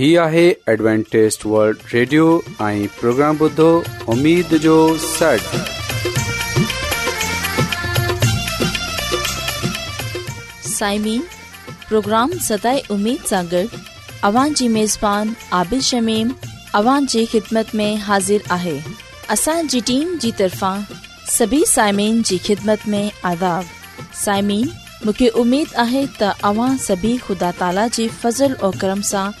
هي آهي ॲಡ್وانٽيست world radio ۽ programme بدو اميد جو سٽ سائمين پروگرام ستاي اميد سانڳڙ اوان جي ميزبان عادل شميم اوان جي خدمت ۾ حاضر آهي اسان جي ٽيم جي طرفان سڀي سائمين جي خدمت ۾ آداب سائمين مون کي اميد آهي اوان سڀي خدا تالا جي فضل ۽ کرم سان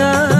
का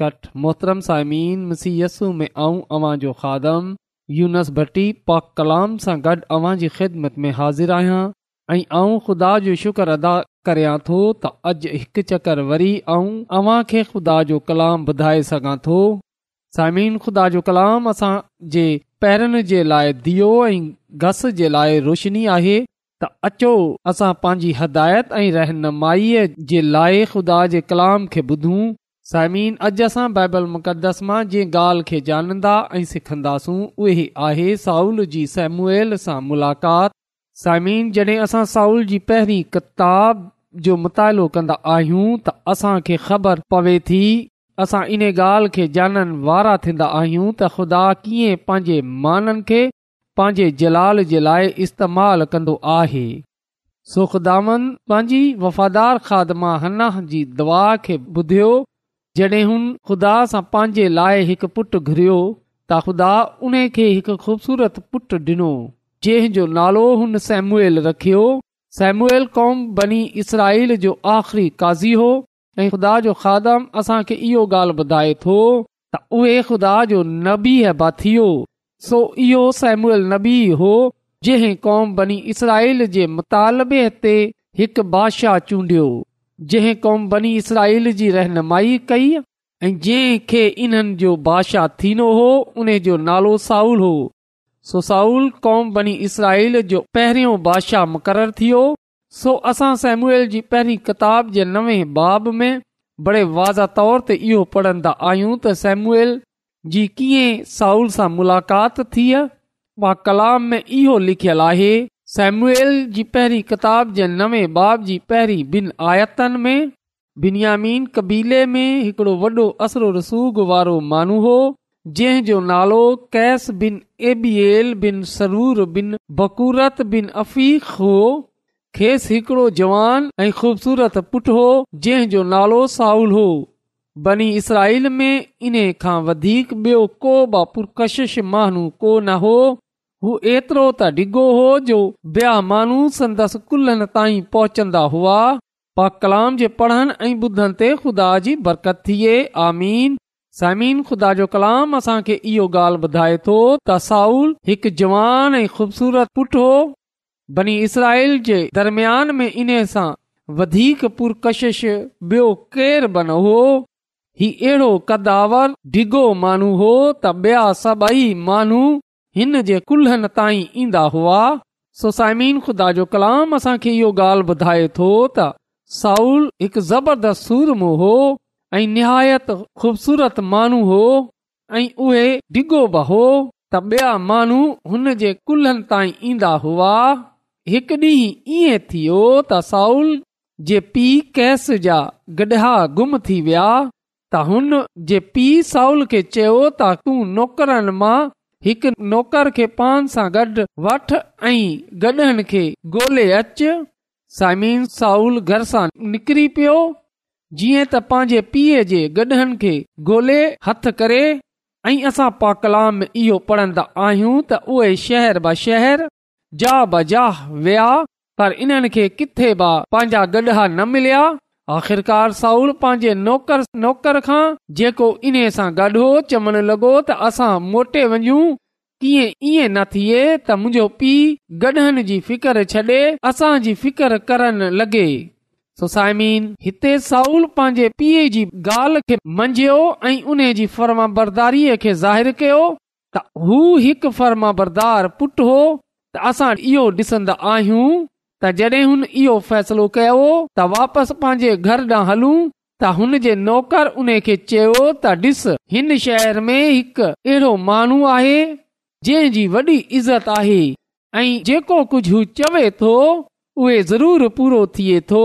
कट मोहतरम सालमीन मसियस में ऐं अव्हां जो खादम भट्टी पाक कलाम सां गॾु अवां जी ख़िदमत में हाज़िर आहियां ऐं ख़ुदा जो शुक्र अदा करिया थो त अॼु हिकु चकर वरी ऐं अव्हां खे ख़ुदा जो कलाम ॿुधाए सघां थो साइमीन ख़ुदा जो कलाम असां जे पैरनि जे लाइ दियो घस जे लाइ रोशनी आहे त अचो असां पंहिंजी हदायत ऐं रहनुमाईअ जे लाइ ख़ुदा जे कलाम खे ॿुधूं साइमिन अॼु असां बाइबल मुक़दस मां जंहिं ॻाल्हि खे जानंदा ऐं सिखन्दासूं उहे आहे साउल जी सैमुएल सां मुलाक़ात साइमिन जड॒हिं असां साउल जी पहिरीं किताब जो मुतालो कंदा आहियूं त असांखे ख़बर पवे थी असां इन ॻाल्हि खे ॼाणण वारा थींदा आहियूं त ख़ुदा कीअं पंहिंजे माननि खे पंहिंजे जलाल जे लाइ इस्तेमालु कन्दो आहे सुखदामन पंहिंजी वफ़ादार खादमा हन्ना जी दुआ खे ॿुधियो जॾहिं हुन ख़ुदा सां पंहिंजे लाइ हिकु पुटु त ख़ुदा पुटु ॾिनो जंहिं जो नालो हुन सेमुएल रखियो सेमुएल क़ौम बनी इसराईल जो आख़िरी काज़ी हो ऐं ख़ुदा जो खादम असांखे इहो ॻाल्हि ॿुधाए थो त उहे ख़ुदा जो नबी है बाथियो सो इहो सेमुएल नबी हो जंहिं कौम बनी इसराइल जे मुतालबे ते हिकु बादशाह चूंडियो जंहिं कौम बनी इसराईल जी रहनुमाई कई ऐं जंहिं खे इन्हनि जो बादशाह थींदो हो उन जो नालो साऊल हो सो साउल कौम बनी इसराईल जो पहिरियों बादशाह मुक़ररु थियो सो असां सेम्यूल जी पहिरीं किताब जे नवे बाब में बड़े वाज़ तौर ते इहो पढ़ंदा आहियूं त सेमूल जी कीअं साउल सां मुलाक़ात थी उहा कलाम में इहो लिखियलु आहे सैम्युएल जी पहिरीं किताब जे नवे बाब जी पहिरीं बिन आयतनि में बिन्यामीन कबीले में हिकिड़ो वॾो असर रसूग वारो मानू हो जंहिं जो नालो कैस बिन एल बिन सरूर बिन बकूरत बिन अफ़ीक़ खेसि हिकिड़ो जवान ऐं ख़ूबसूरत पुटु हो जंहिं जो नालो साउल हो बनी इसराइल में इन खां वधीक को बा पुरकशिश महानू कोन हो एतिरो त डिगो हो जो संदसि कुल्हनि ताईं पहुचंदा हुआ पाकाम जे पढ़नि ऐं ॿुधनि ते ख़ुदा जी बरकत थिए आमीन समीन ख़ुदा जो कलाम असांखे इहो ॻाल्हि ॿुधाए थो त साउल हिकु जवान ऐं ख़ूबसूरत पुटु हो बनी इसराइल जे दरमियान में इन सां वधीक पुरकशिश बि॒यो केरु बन हो ही अहिड़ो कदावर डिगो माण्हू हो त ॿिया सभई माण्हू हिन जे कुलनि ताईं ईंदा हुआ सोसाइमी ख़ुदा जो कलाम असांखे इहो ॻाल्हि ॿुधाए थो त साउल हिकु ज़बरदस्त सूरमो हो ऐं निहायत खूबसूरत माण्हू हो ऐं उहे डिगो बि हो त ॿिया माण्हू हुन जे कुल्हनि ताईं ईंदा हुआ हिकु ॾींहुं ईअं थियो त साउल जे पीउ कैस जा गॾहा गुम थी विया त हुन जे पीउ साउल खे चयो त तूं नौकरनि मां हिकु नौकर खे पान सां गॾु वठ ऐं गॾहनि खे गोल्हे अचु समीन साउल घर सां निकिरी पियो जीअं त पंहिंजे पीउ जे गॾहनि खे ॻोल्हे हथ करे ऐं असां पा कलाम इहो पढ़ंदा आहियूं त उहे शहर ब शहर जा ब जा विया पर इन्हनि खे किथे बि पंहिंजा न मिलिया आख़िरकार साउल पंहिंजे नौकर नौकर खां जेको इन्हे सां गॾु हो चवण लॻो त असां मोटे वञू कीअं ई न थिए त मुंहिंजो पीउ गॾहनि जी फिकर छॾे असांजी फिकिर करण लॻे सोसाइमीन हिते साउल पंहिंजे पीए जी ॻाल्हि खे मंझियो ऐं उन जी फर्मा बरदारीअ खे ज़ाहि कयो त हू हिकु फर्मा बरदार पुटु हो त असां इहो त जॾहिं हुन इहो फ़ैसिलो कयो त वापसि पंहिंजे घर ॾांहुं हलूं त हुन जे नौकर उन खे चयो त ॾिस हिन शहर में हिकु अहिड़ो माण्हू आहे जंहिं जी वॾी इज़त आहे ऐं जेको कुझु चवे थो उहे ज़रूरु पूरो थिए थो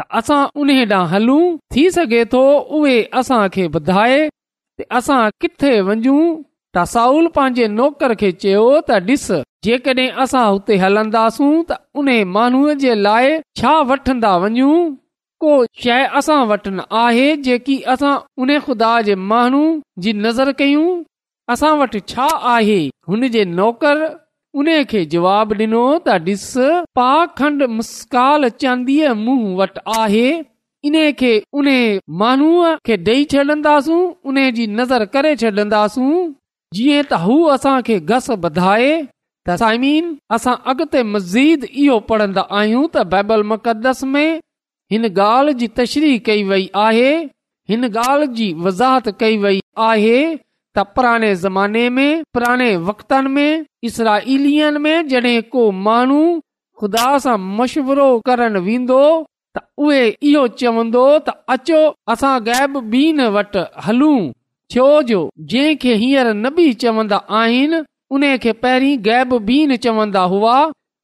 त असां उन ॾांहुं हलूं थी सघे थो उहे असांखे ॿुधाए असां किथे वञू साउल पंहिंजे नौकर खे चयो त ॾिस जेकॾहिं असां हुते हलंदासूं त उन माण्हू जे लाइ छा वठंदा को शइ असां वटि न आहे जेकी असां उन ख़ुदा जे माण्हू जी नज़र कयूं असां वटि छा आहे हुन जे नौकर उन खे जवाब ॾिनो त ॾिस पाख मुस्काल चांदीअ मूं वटि आहे इन खे उन माण्हूअ खे ॾेई छॾंदासूं उन जी नज़र करे छॾंदासूं जीअं त हू असां खे घस ॿधाए त साईमीन असां अॻिते मज़ीद इहो पढ़ंदा आहियूं त बाइबल मुक़दस में हिन ॻाल्हि जी तशरी कई वई आहे हिन ॻाल्हि जी वज़ाहत कई वई आहे त पुराणे ज़माने में पुराणे वक़्तनि में में जॾहिं को माण्हू ख़ुदा सां मशवरो करण वेंदो त उहे इहो चवंदो त अचो असां गैबीन वटि हलूं छो जो जंहिंखे हींअर नबी चवंदा आहिनि उन खे पहिरीं गैब बीन चवंदा हुआ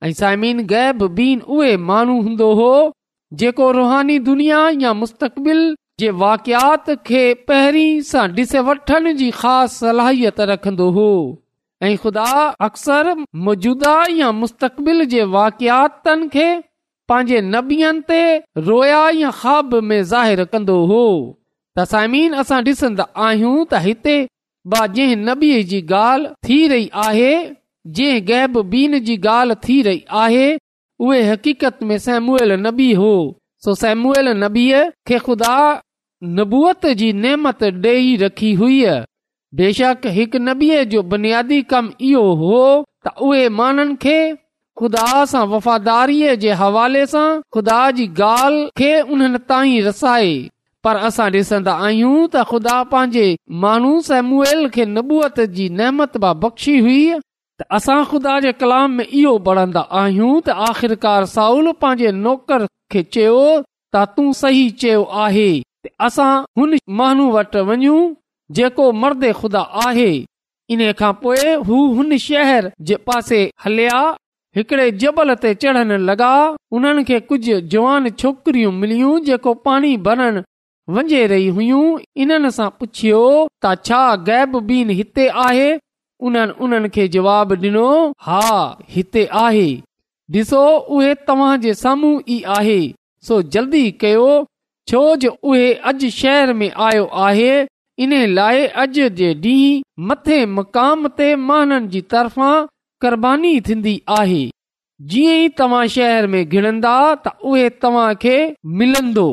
ऐं साइमीन गैब बीन उहे माण्हू हूंदो हो जेको रुहानी दुनिया या मुस्तक़बिल जे वाक़ियात खे पहिरीं सां ॾिसे वठण जी ख़ासि सलाहियत रखंदो हो ऐं ख़ुदा अक्सर मौजूदा या मुस्तक़बिल जे वाक़ियातनि खे पंहिंजे नबीअ ते रोया या ख़्वाब में ज़ाहिरु कंदो हो तसाइमीन असां डि॒सन्दा आहियूं त हिते आहे उहे हक़ीक़त जी नेमत डे॒ रखी हुई बेशक हिकु नबीअ जो बुनियादी कम इहो हो त उहे माननि खे खुदा सां वफ़ादारीअ जे हवाले सां ख़ुदा जी ॻाल्हि खे उन्हनि ताईं रसाए पर असां डिसन्दा आहियूं त ख़ुदा पंहिंजे माण्हू खे नहमत बख़्शी हुई त असां ख़ुदा जे कलाम में बड़ंदा आहियूं आख़िरकार साउल पंहिंजे नौकर खे चयो तूं सही चयो आहे असां हुन माण्हू वटि वञू जेको मर्द खुदा आहे इन खां पोइ हू हुन शहर जे पासे हलिया हिकड़े जबल ते चढ़ण लॻा हुननि खे कुझ जवान छोकरियूं मिलियूं जेको पाणी भरण वंहिं रही हुयूं इन्हनि सां पुछियो त छा गैबीन हिते आहे उन उन्हनि खे जवाब डि॒नो हा हिते आहे ॾिसो उहे तव्हां जे साम्हूं ई आहे सो जल्दी कयो छो जो उहे अॼु शहर में आयो आहे इन लाइ अॼ जे ॾींहुं मथे मकाम ते महन जी तरफ़ा कुरबानी थींदी आहे जीअं ई तव्हां शहर में घिणंदा त उहे तव्हां खे मिलंदो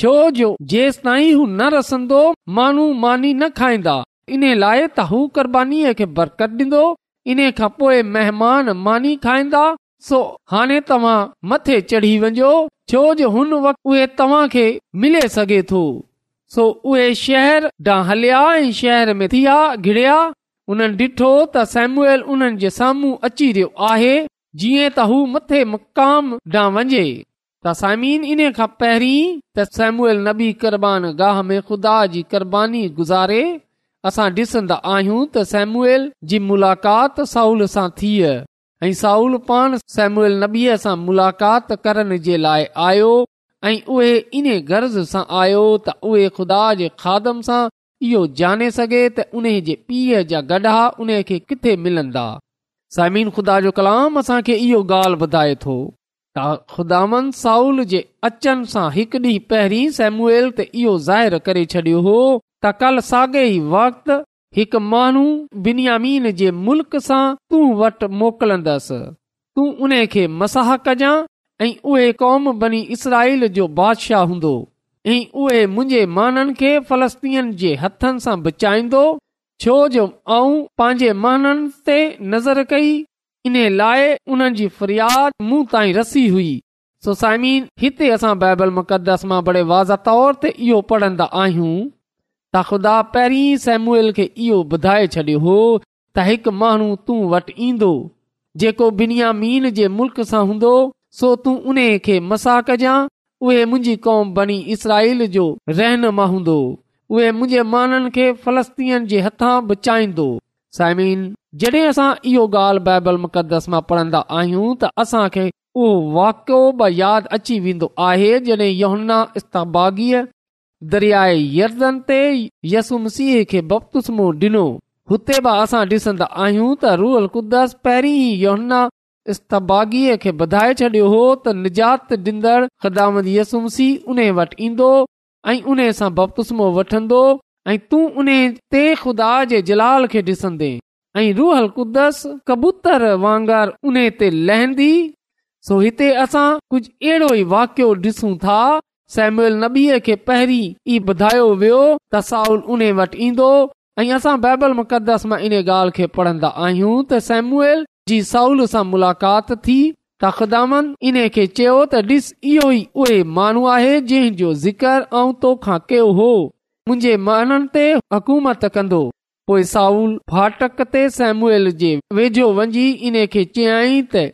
छो जो जेसि ताई हू न रसंदो मानू मानी न खाईंदा इन लाइ त हू क़ुरबानीबानीअ खे बरकत डींदो इन खां पोए महिमान मानी खाईंदा सो हाणे तव्हां मथे चढ़ी वञो छो जो हुन वक़्त तव्हां खे मिले सघे थो सो उहे शहर ॾांहुं हलिया ऐं शहर में थिया घिड़िया हुननि डि॒ठो त सेम्युएल उन्हनि जे साम्हूं अची रहियो आहे जीअं त हू मथे मुकाम डां वञे त साइमीन इन खां पहिरीं त सेमूल नबी क़ुर्बान गाह में ख़ुदा जी क़ुर्बानी गुज़ारे असां ॾिसंदा आहियूं त सेमूल जी मुलाक़ात साउल सां थिय ऐं साउल पाण सेमूल नबीअ सां मुलाक़ात करण जे लाइ आयो ऐं इन गर्ज़ सां आयो त उहे ख़ुदा जे खादम सां इहो जाने सघे त उन जे पीउ जा गडा उन किथे मिलंदा साइमीन ख़ुदा जो कलाम असांखे इहो ॻाल्हि ॿुधाए थो ख़ुदान साउल जे अचनि सां हिकु ॾींहुं पहिरीं सैमुएल ते इहो ज़ाहिर करे छॾियो हो त काल साॻे ई वक़्तु हिकु माण्हू बिनियामीन जे मुल्क सां तूं वटि मोकिलंदसि तूं उन खे मसाह कजांइ ऐं उहे कौम बनी इसराईल जो बादशाह हूंदो ऐं उहे मुंहिंजे माननि खे फलस्तीननि जे हथनि सां बचाईंदो छो जो आऊं पंहिंजे माननि ते नज़र कई इन लाइ उन्हनि जी फरियाद मूं ताईं रसी हुई सोसाइमिन हिते असां बाइबल मुक़दस मां बड़े वाज़ तौर ते इहो पढ़ंदा आहियूं त ख़ुदा पहिरीं सेमुएल खे इहो ॿुधाए छॾियो हो त हिकु माण्हू तूं वटि ईंदो जेको बिनियामीन जे मुल्क सां हूंदो सो तूं उन खे मसा कजांइ उहे मुंहिंजी क़ौम बनी इसराईल जो रहन मां हूंदो उहे मुंहिंजे माननि खे फलस्तीन जे हथ बचाईंदो साइमिन जॾहिं असां इहो ॻाल्हि बाइबल मुक़दस मां पढ़न्दा आहियूं त असांखे उहो वाकियो यादि अची वेंदो आहे जॾहिं योहन्ना इस्तागीअ दरियाए यन ते मसीह खे बपतुसमो ॾिनो हुते बि असां ॾिसंदा आहियूं त रूहल कुदस पहिरीं योहन्ना इस्तबागीअ खे छॾियो हो त निजातींदड़ यसुमसीह उन वटि ईंदो ऐं उन सां बपतुसमो वठंदो ऐं तू उन ते ख़ुदा जे जलाल खे ॾिसंदे ऐं रूहल कुदस कबूतर लहंदी सो हिते कुझु अहिड़ो वाकियो ॾिसूं था सेम्यूल नबी खे पहिरीं ॿुधायो वियो त साउल उन वटि ईंदो ऐं असां बाइबल मुक़दस मां इन ॻाल्हि खे पढ़ंदा आहियूं त सेम्युएल जी साउल सां मुलाक़ात थी त ख़ुदामन इन खे चयो त ॾिस इहो ई उहे माण्हू आहे जंहिंजो ज़िकर ऐं तोखा कयो हो मुंहिंजे मननि ते हुकूमत कंदो पोइ साउल फाटक ते सेमूल जे वेझो वञी इन खे चयाई त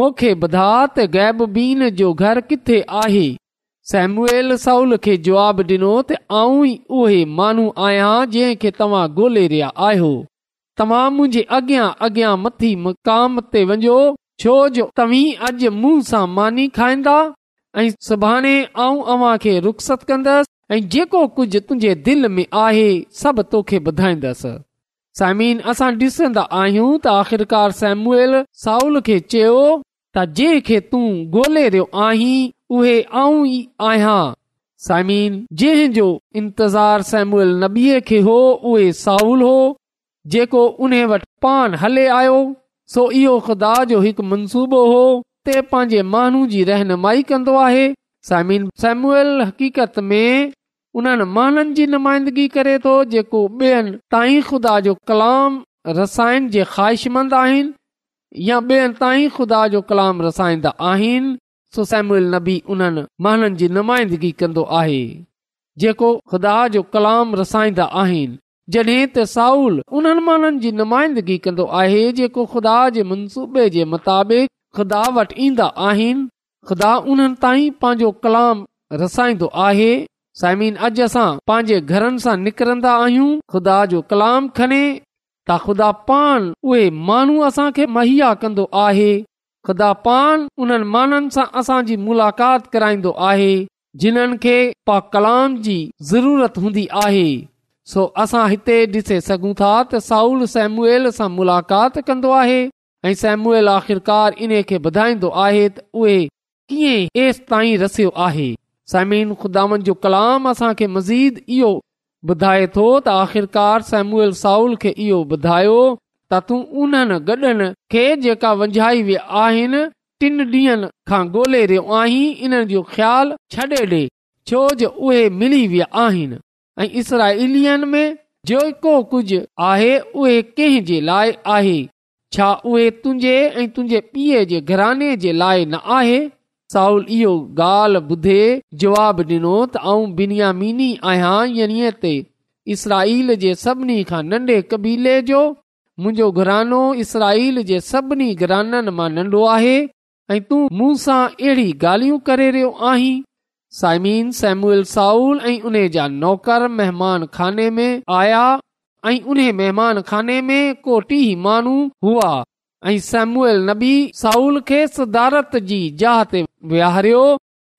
मूंखे ॿुधा त गैबबीन जो घर किथे आहे सेमुएल साउल खे जवाबु ॾिनो त आऊं ई उहे माण्हू आहियां जंहिं खे तव्हां ॻोल्हे रहिया आहियो तव्हां मुंहिंजे अॻियां अॻियां मथी मुकाम ते वञो छो जो तव्हीं अॼु मूं सां मानी खाईंदा सुभाणे आऊं खे रुख़्सत कंदसि ऐं जेको कुझु तुंहिंजे दिलि में आहे सभु तोखे ॿुधाईंदसि समीन असां ॾिसंदा आहियूं त आख़िरकार सेमुल साउल खे चयो त जंहिंखे तूं गोले रहियो आहीं आहियां समीन जंहिंजो इंतज़ारु सेमुएल नबीअ खे हो उहे साउल हो जेको उन वटि पान हले आयो सो इहो ख़ुदा जो हिकु मनसूबो हो पंहिंजे माण्हू जी रहनुमाई कंदो ख़्वाहिशमंद आहिनि या कलाम सो सेम्यूल नबी उन महाननि जी नुमाइंदगी कंदो आहे जेको ख़ुदा जो कलाम रसाईंदा आहिनि जॾहिं त साउल उन्हनि महाननि जी नुमाइंदगी कंदो आहे जेको ख़ुदा जे मनसूबे जे मुताबिक़ ख़ुदा वटि ईंदा आहिनि खुदा उन्हनि ताईं पंहिंजो कलाम रसाईंदो आहे साइमिन अॼु असां पंहिंजे घरनि सां निकिरंदा आहियूं ख़ुदा जो कलाम खणे त ख़ुदा पान उहे माण्हू असांखे मुहैया कंदो आहे खुदा पान उन्हनि माननि सां असांजी मुलाक़ात कराईंदो आहे जिन्हनि खे पा कलाम जी ज़रूरत हूंदी आहे सो असां हिते ॾिसी सघूं था त साऊल सेमुएल सां मुलाक़ात कंदो आहे ऐं सेम्यूल आख़िरकार इन खे ॿुधाईंदो आहे त उहे आहे कलाम असांखे मज़ीद इहो ॿुधाए थो त आखिरकार सेमूल साउल खे इहो ॿुधायो त तूं उन्हनि गॾनि खे जेका वंझाई विया आहिनि टिन डीहनि खां गोले रहियो आहीं इन्हनि जो ख़्यालु छॾे डे॒ छो जो उहे मिली विया आहिनि ऐं में जेको कुझ आहे उहे कंहिंजे लाइ आहे छा उहे तुंहिंजे ऐं तुंहिंजे पीउ जे घराने जे लाइ न आहे साउल इहो ॻाल्हि ॿुधे जवाबु ॾिनो त आऊं बिनियामिनी आहियां यणीअ ते इसराईल जे सभिनी खां कबीले जो मुंहिंजो घरानो इसराईल जे सभिनी घराननि मां नंढो आहे ऐं तूं मूं सां अहिड़ी ॻाल्हियूं करे रहियो आहीं साइमीन सैम्युएल साउल ऐं उन जा नौकर महिमान खाने में आया ऐं उन महिमान खाने में को टी माणू हुआ ऐं सेमूल नबी साउल खे सदारत जी जहारियो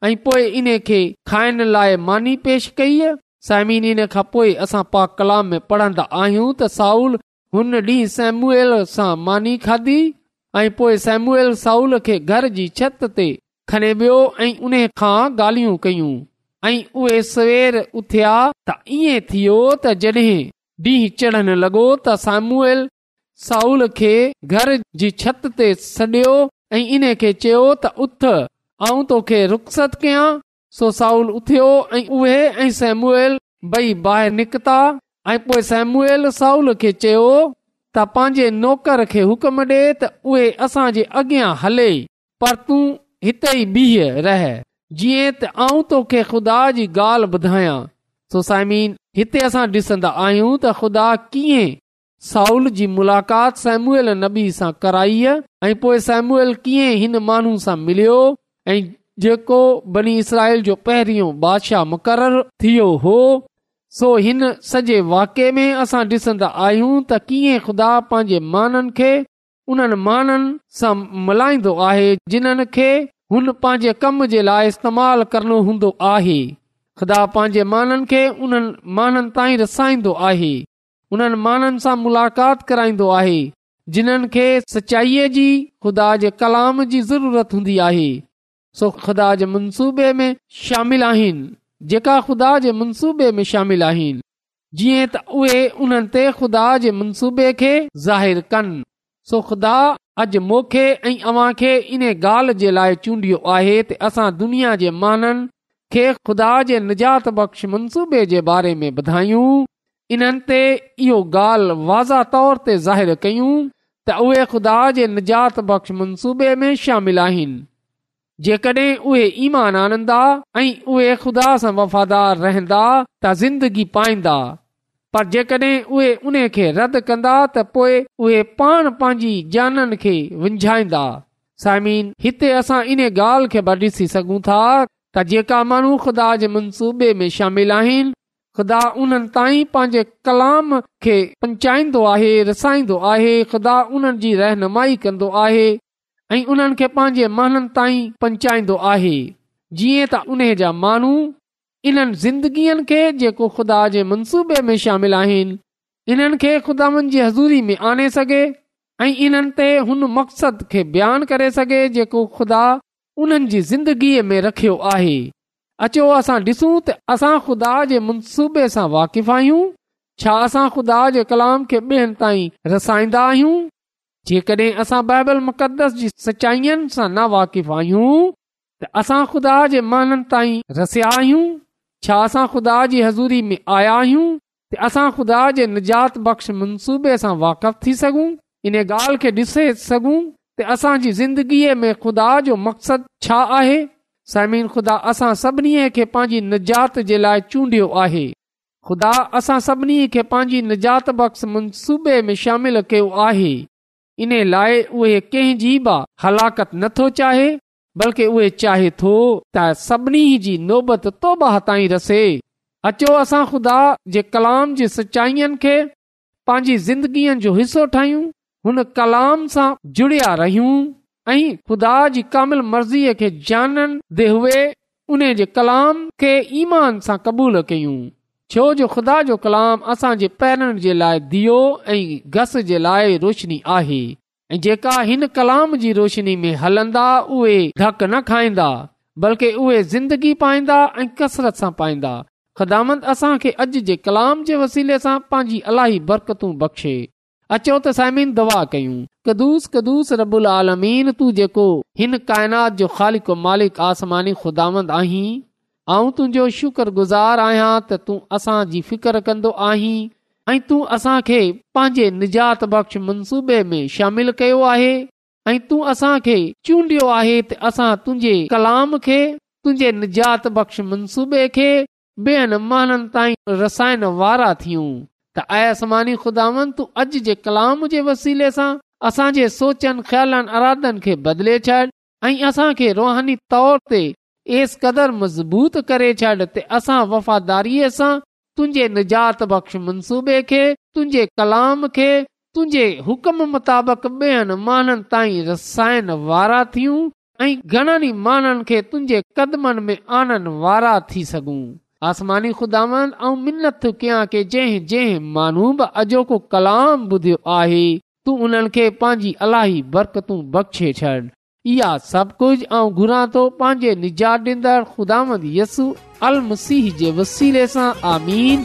ऐं पोए इन खे खाइण लाइ मानी पेश कई असां पा कलाम पढ़ंदा आहियूं त साउल हुन ॾींहुं सेमुएल सां मानी खाधी ऐं पोए सेमूल साऊल खे घर जी छत ते खणी वियो ऐं उन खां ॻाल्हियूं कयूं ऐं उहे सवेर उथिया त ईअं थियो त जॾहिं ॾींहुं चढ़ण लॻो त सामूएल साउल खे घर जी छत ते सडि॒यो ऐं इन खे चयो त उथ आऊं तोखे रुख़्सत कयां सो साउल उथियो ऐं उहे ऐं सेमूल ॿई ॿाहिरि निकिता ऐं पोएं सेमूअल साउल खे चयो त पंहिंजे नौकर खे हुकम ॾे त उहे असांजे अॻियां हले पर तूं हिते ई बीह रह जी त आऊं तोखे ख़ुदा जी ॻाल्हि ॿुधायां सोसाइमीन हिते असां ॾिसंदा आहियूं त ख़ुदा कीअं साउल जी मुलाक़ात सेमूल नबी सां कराई आहे ऐं पोइ सेमूअल कीअं हिन माण्हू सां मिलियो ऐं जेको बनी इसराईल जो पहिरियों बादशाह मुक़ररु थियो हो सो हिन सॼे वाके में असां ॾिसंदा आहियूं त कीअं ख़ुदा पंहिंजे माननि खे उन्हनि माननि सां मल्हाईंदो आहे जिन्हनि खे हुन पंहिंजे कम जे लाइ इस्तेमाल करणो हूंदो आहे ख़ुदा पंहिंजे माननि खे उन्हनि माननि ताईं रसाईंदो आहे उन्हनि माननि सां मुलाक़ात कराईंदो आहे जिन्हनि खे सचाईअ जी ख़ुदा जे कलाम जी ज़रूरत हूंदी आहे सो ख़ुदा जे मनसूबे में शामिल आहिनि जेका ख़ुदा जे मनसूबे में शामिल आहिनि जीअं त उहे उन्हनि ते ख़ुदा जे मनसूबे खे ज़ाहिरु कनि ख़ुदा अॼु मोखे ऐं अव्हां खे इन ॻाल्हि जे लाइ चूंडियो आहे त असां दुनिया जे माननि खे ख़ुदा जे निजात बख़्श मनसूबे जे बारे में ॿुधायूं इन्हनि ते इहो ॻाल्हि वाज़ा तौर ते ज़ाहिर कयूं त उहे ख़ुदा जे निजात बख़्श मनसूबे में शामिल आहिनि जेकॾहिं उहे ईमान आनंदा ऐं उहे ख़ुदा सां वफ़ादार रहंदा त ज़िंदगी पाईंदा पर जेकॾहिं उहे उन खे रद्द कंदा त पोइ उहे पाण पंहिंजी जाननि खे विञाईंदा साइमिन हिते असां इन ॻाल्हि खे ॾिसी सघूं था त जेका माण्हू ख़ुदा जे मनसूबे में शामिल आहिनि ख़ुदा उन्हनि ताईं पंहिंजे कलाम खे पचाईंदो आहे रसाईंदो आहे ख़ुदा उन्हनि जी रहनुमाई कंदो आहे ऐं उन्हनि खे पंहिंजे माननि ताईं पंचाईंदो आहे जीअं त उन जा माण्हू इन्हनि खे जेको ख़ुदा जे मनसूबे में शामिल आहिनि इन्हनि खे खुदानि जी हज़ूरी में आणे सघे ऐं इन्हनि ते हुन मक़सद खे बयानु करे सघे जेको ख़ुदा उन्हनि जी ज़िंदगीअ में रखियो आहे अचो असां ॾिसूं त असां ख़ुदा जे मनसूबे सां वाक़िफ़ आहियूं छा असां ख़ुदा जे कलाम खे ॿियनि ताईं रसाईंदा आहियूं जेकॾहिं असां बाइबल मुक़दस जी सचाईअनि सां न वाक़िफ़ आहियूं त असां ख़ुदा जे माननि ताईं रसिया आहियूं छा असां ख़ुदा जी हज़ूरी में आया आहियूं असां ख़ुदा जे निजात बख़्श मनसूबे सां वाक़ुफ़ु थी सघूं इन ॻाल्हि खे ॾिसे सघूं त असांजी ज़िंदगीअ में ख़ुदा जो मक़सदु छा आहे समीन ख़ुदा असां सभिनी खे पंहिंजी निजात जे लाइ चूंडियो आहे ख़ुदा असां सभिनी खे पंहिंजी निजात बख़्श मनसूबे में शामिलु कयो आहे इन लाइ उहे कंहिंजी बि हलाकत नथो चाहे बल्कि उहे चाहे थो त सभिनी जी नोबत तोबा ताईं रसे अचो असां ख़ुदा जे कलाम जे सचाईअनि खे पंहिंजी ज़िंदगीअ जो हिसो ठाहियूं हुन कलाम सां जुड़िया रहियूं ऐं ख़ुदा जी कामिल मर्ज़ीअ खे जाननि दे उहे उन जे कलाम खे ईमान सां क़बूल कयूं छो जो ख़ुदा जो कलाम असांजे पैरनि जे लाइ दीओ ऐं घस जे लाइ रोशनी आहे ऐं जेका हिन कलाम जी रोशनी में हलंदा उहे धक न खाईंदा बल्कि उहे ज़िंदगी पाईंदा ऐं कसरत सां पाईंदा ख़दामंद असां खे अॼु जे कलाम जे वसीले सां पंहिंजी अलाई बरकतूं बख़्शे अचो त साइमीन दवा कयूं कदुस कदुस रबुआ जेको हिन काइनात जो ख़ालिक मालिक आसमानी ख़ुदा आहीं ऐं तुंहिंजो शुक्रगुज़ारु आहियां त तूं असांजी फिकर कंदो आहीं ऐं तूं असांखे पंहिंजे निजात बख़्श मनसूबे में शामिल कयो आहे ऐं तूं असांखे चूंडियो आहे त असां तुंहिंजे कलाम खे तुंहिंजे निजात बख़्श मनसूबे खे ॿियनि महाननि ताईं रसायण वारा थियूं त अयसमानी खुदान तूं अॼु जे कलाम जे वसीले सां असांजे सोचनि ख्यालनि अरादनि खे बदिले छॾ ऐं असांखे रुहानी तौर ते एस क़दुरु मज़बूत करे छॾ ते असां वफ़ादारीअ सां तुंहिंजे निजात बख़्श मनसूबे खे तुंहिंजे कलाम खे तुंहिंजे हुकम मुताबिक़ ॿियनि माण्हुनि ताईं रसाइण वारा थियूं ऐं घणनि ई माण्हुनि खे तुंहिंजे क़दमनि में आणण वारा थी सघूं अॼोको कलाम ॿुधियो आहे तू उन्हनि खे पंहिंजी अलाही बरकतू बख़्शे छॾ इहा सभु कुझु पंहिंजे निजात मसीह जे वसीले सां आमीन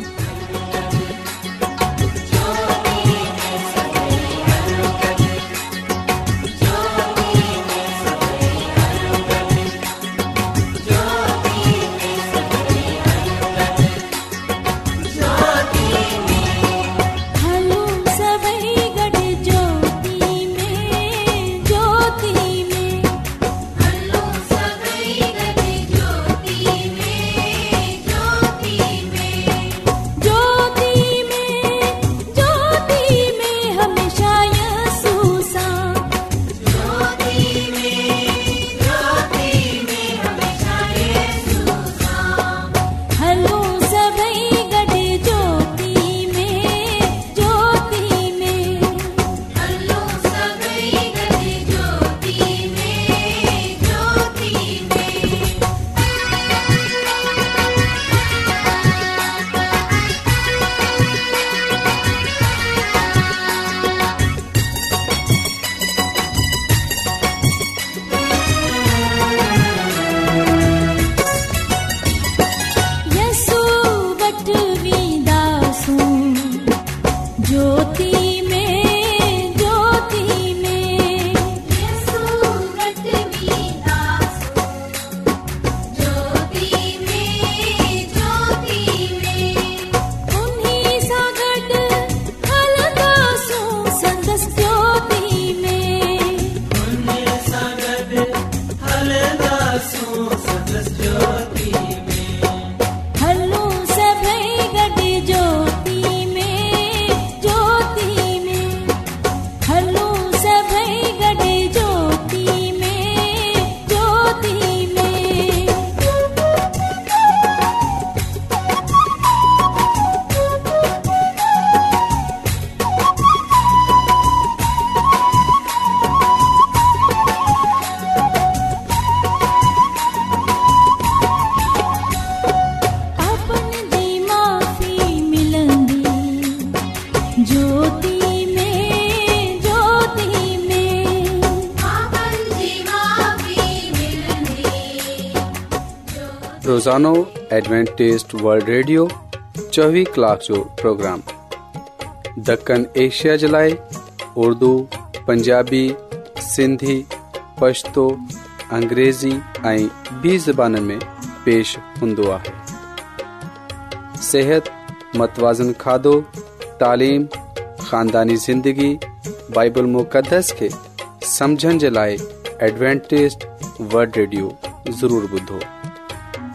just joy. سانو ایڈوانٹسٹ ورلڈ ریڈیو 24 کلاک جو پروگرام دکن ایشیا جلائے اردو پنجابی سندھی پشتو انګریزی ایں به زبانن میں پیش ہندوا ہے۔ صحت، متوازن کھادو، تعلیم، خاندانی زندگی، بائبل مقدس کي سمجھن جلائے ایڈوانٹسٹ ورلڈ ریڈیو ضرور بدو۔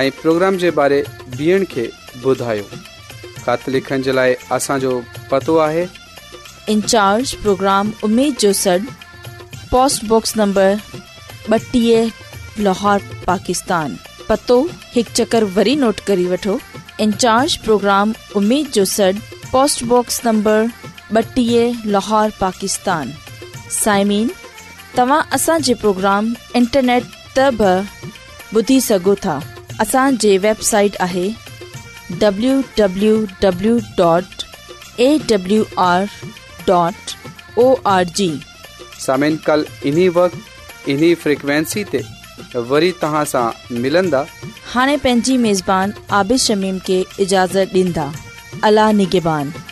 इन प्रोग्राम जो सॾ पोस्टबॉक्स नंबर ॿटीह लाहौर पाकिस्तान पतो हिकु चकर वरी नोट करे वठो प्रोग्राम साइमीन तव्हां असांजे प्रोग्राम इंटरनेट त ॿुधी सघो था असांजी वेबसाइट आहे हाणे पंहिंजी मेज़बान आबिशमीम खे اجازت ॾींदा अला نگہبان